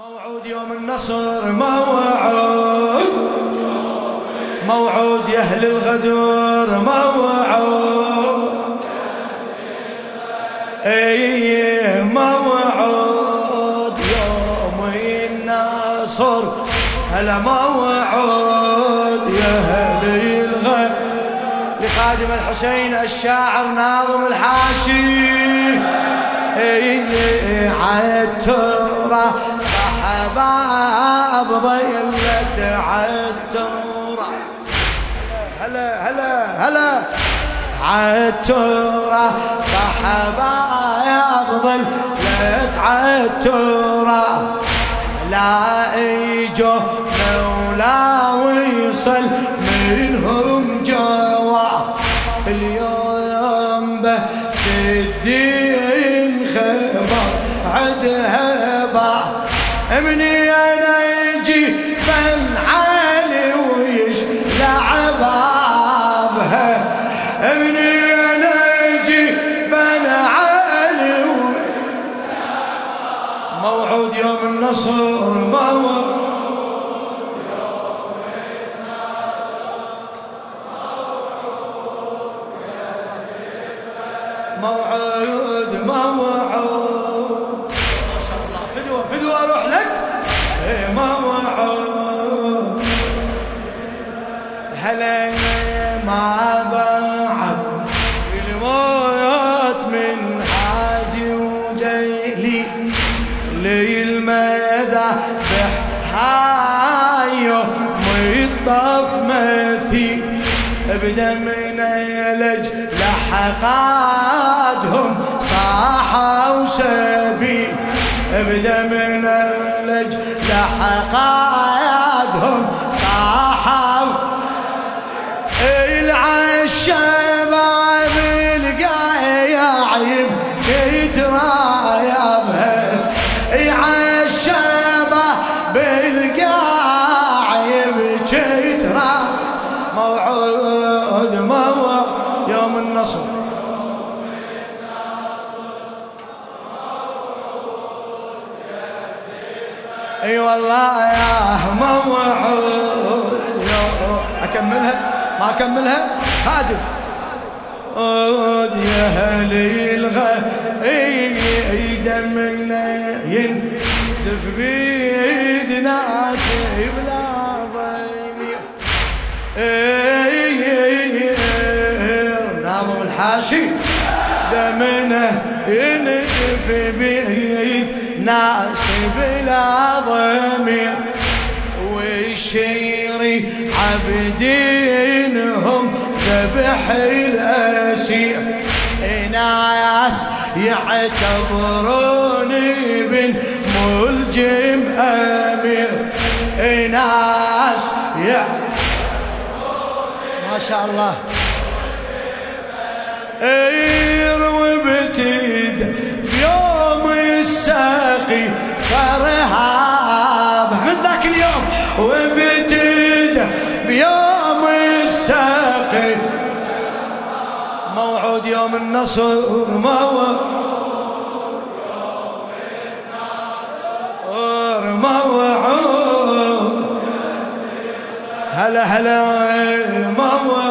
موعود يوم النصر موعود. موعود يا أهل الغدر موعود. أي موعود؟ يوم النصر هلا موعود يا أهل الغدر؟ لخادم الحسين الشاعر ناظم الحاشي. أي عالترى حباب ضيلة عالترى هلا هلا هلا. عالترى حباب ضيلة عالترى لا اجو مولا ويصل منهم جوا. اليوم بس الدين خبر عدها يوم النصر موعود لحقادهم صاحوا سبي بدمنا يلج لحقادهم والله يا موعود اكملها ما اكملها خادم عود يا هلي الغ اي دمنا ينزف بيد ناس بلا ضمير ناظم الحاشي دمنا ينزف بيد ناس بلا ضمير والشيري عبدينهم ذبح الأسير ناس يعتبروني بن ملجم أمير ناس ما شاء الله. بتيد بيوم الساقي فرهاب. من ذاك اليوم وبتيد بيوم الساقي. موعود يوم النصر موعود موعود. هلا هلا موعود.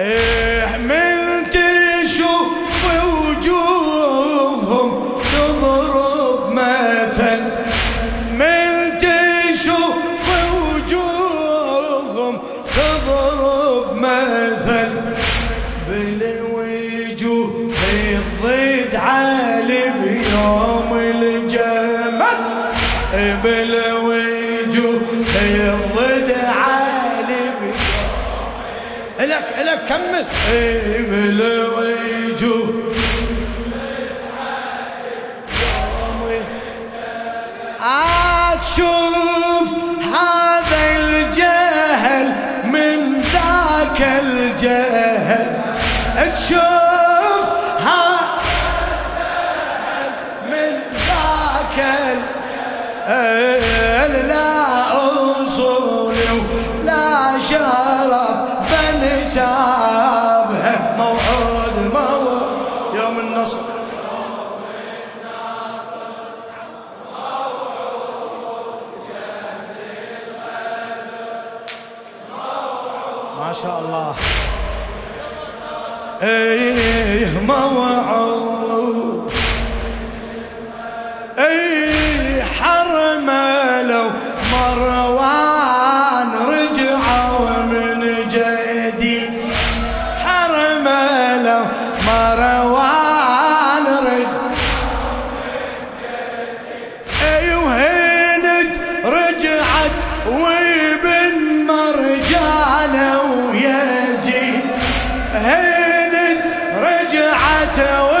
É... كمل. بالوجوه أتشوف هذا الجهل من ذاك الجهل. تشوف شاء الله. إيه موعود tower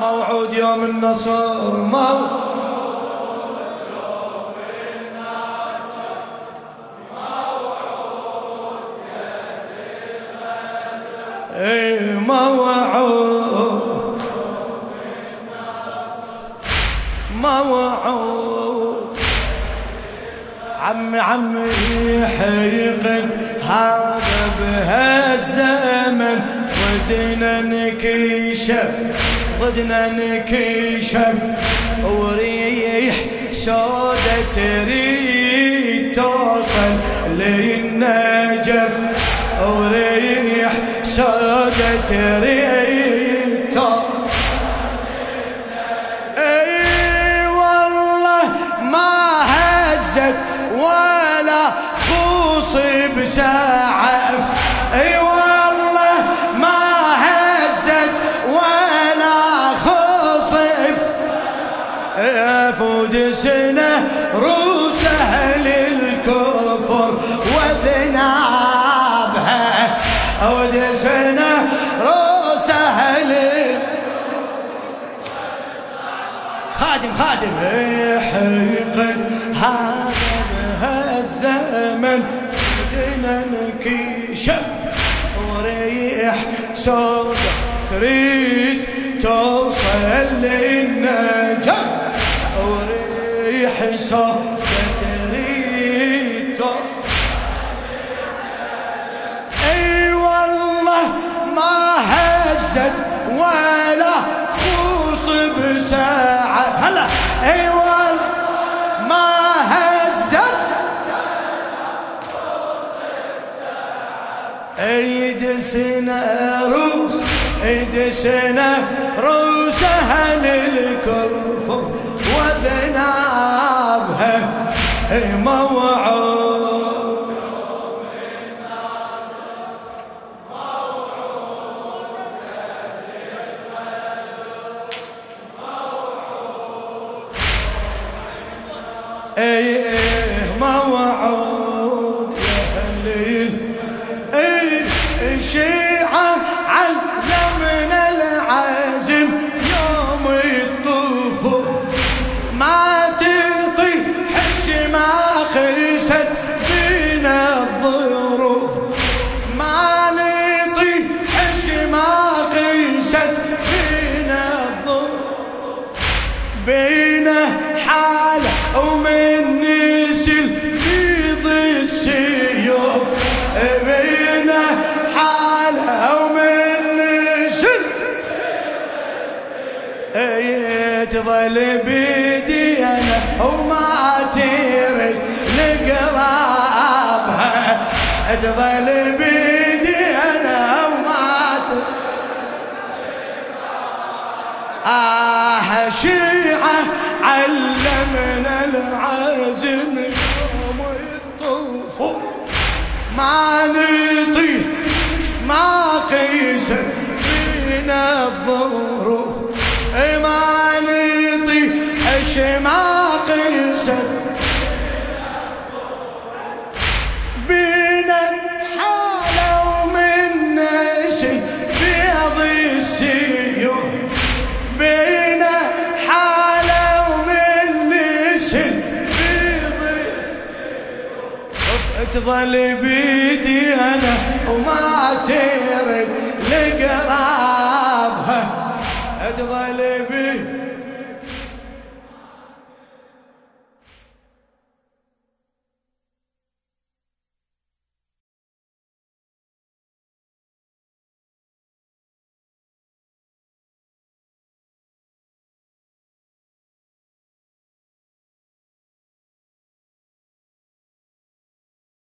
موعود يوم النصر موعود اي موعود. موعود. عمي عمي حيقك هذا بهالزمن ودنا نكشف ضدنا نكشف وريح سودة تريد توصل للنجف. وريح سودة تريد توصل. أي والله ما هزت ولا خوص بسعف فود سنة روس أهل الكفر وذنابها فود سنة روس أهل الكفر خادم خادم. حيقا هذا بهالزمن بدنا نكشف وريح صوت تريد توصل للنجف توصل اي والله ما هزت ولا بساعة اي والله ما هزت روس سنة روس أهل اي تظل بيدي أنا وما ترد لقرابها تظل بيدي أنا وما آه شيعة علمنا العزم يوم الطفول ما نطيح ما قيس بينا الظروف. إي ما نطيح ما قيست بينا حالة ومن نسي بيض السيوف. بينا حالة ومن نسل بيض تظل بيدي أنا وما ترد لقرابها. تظل بيدي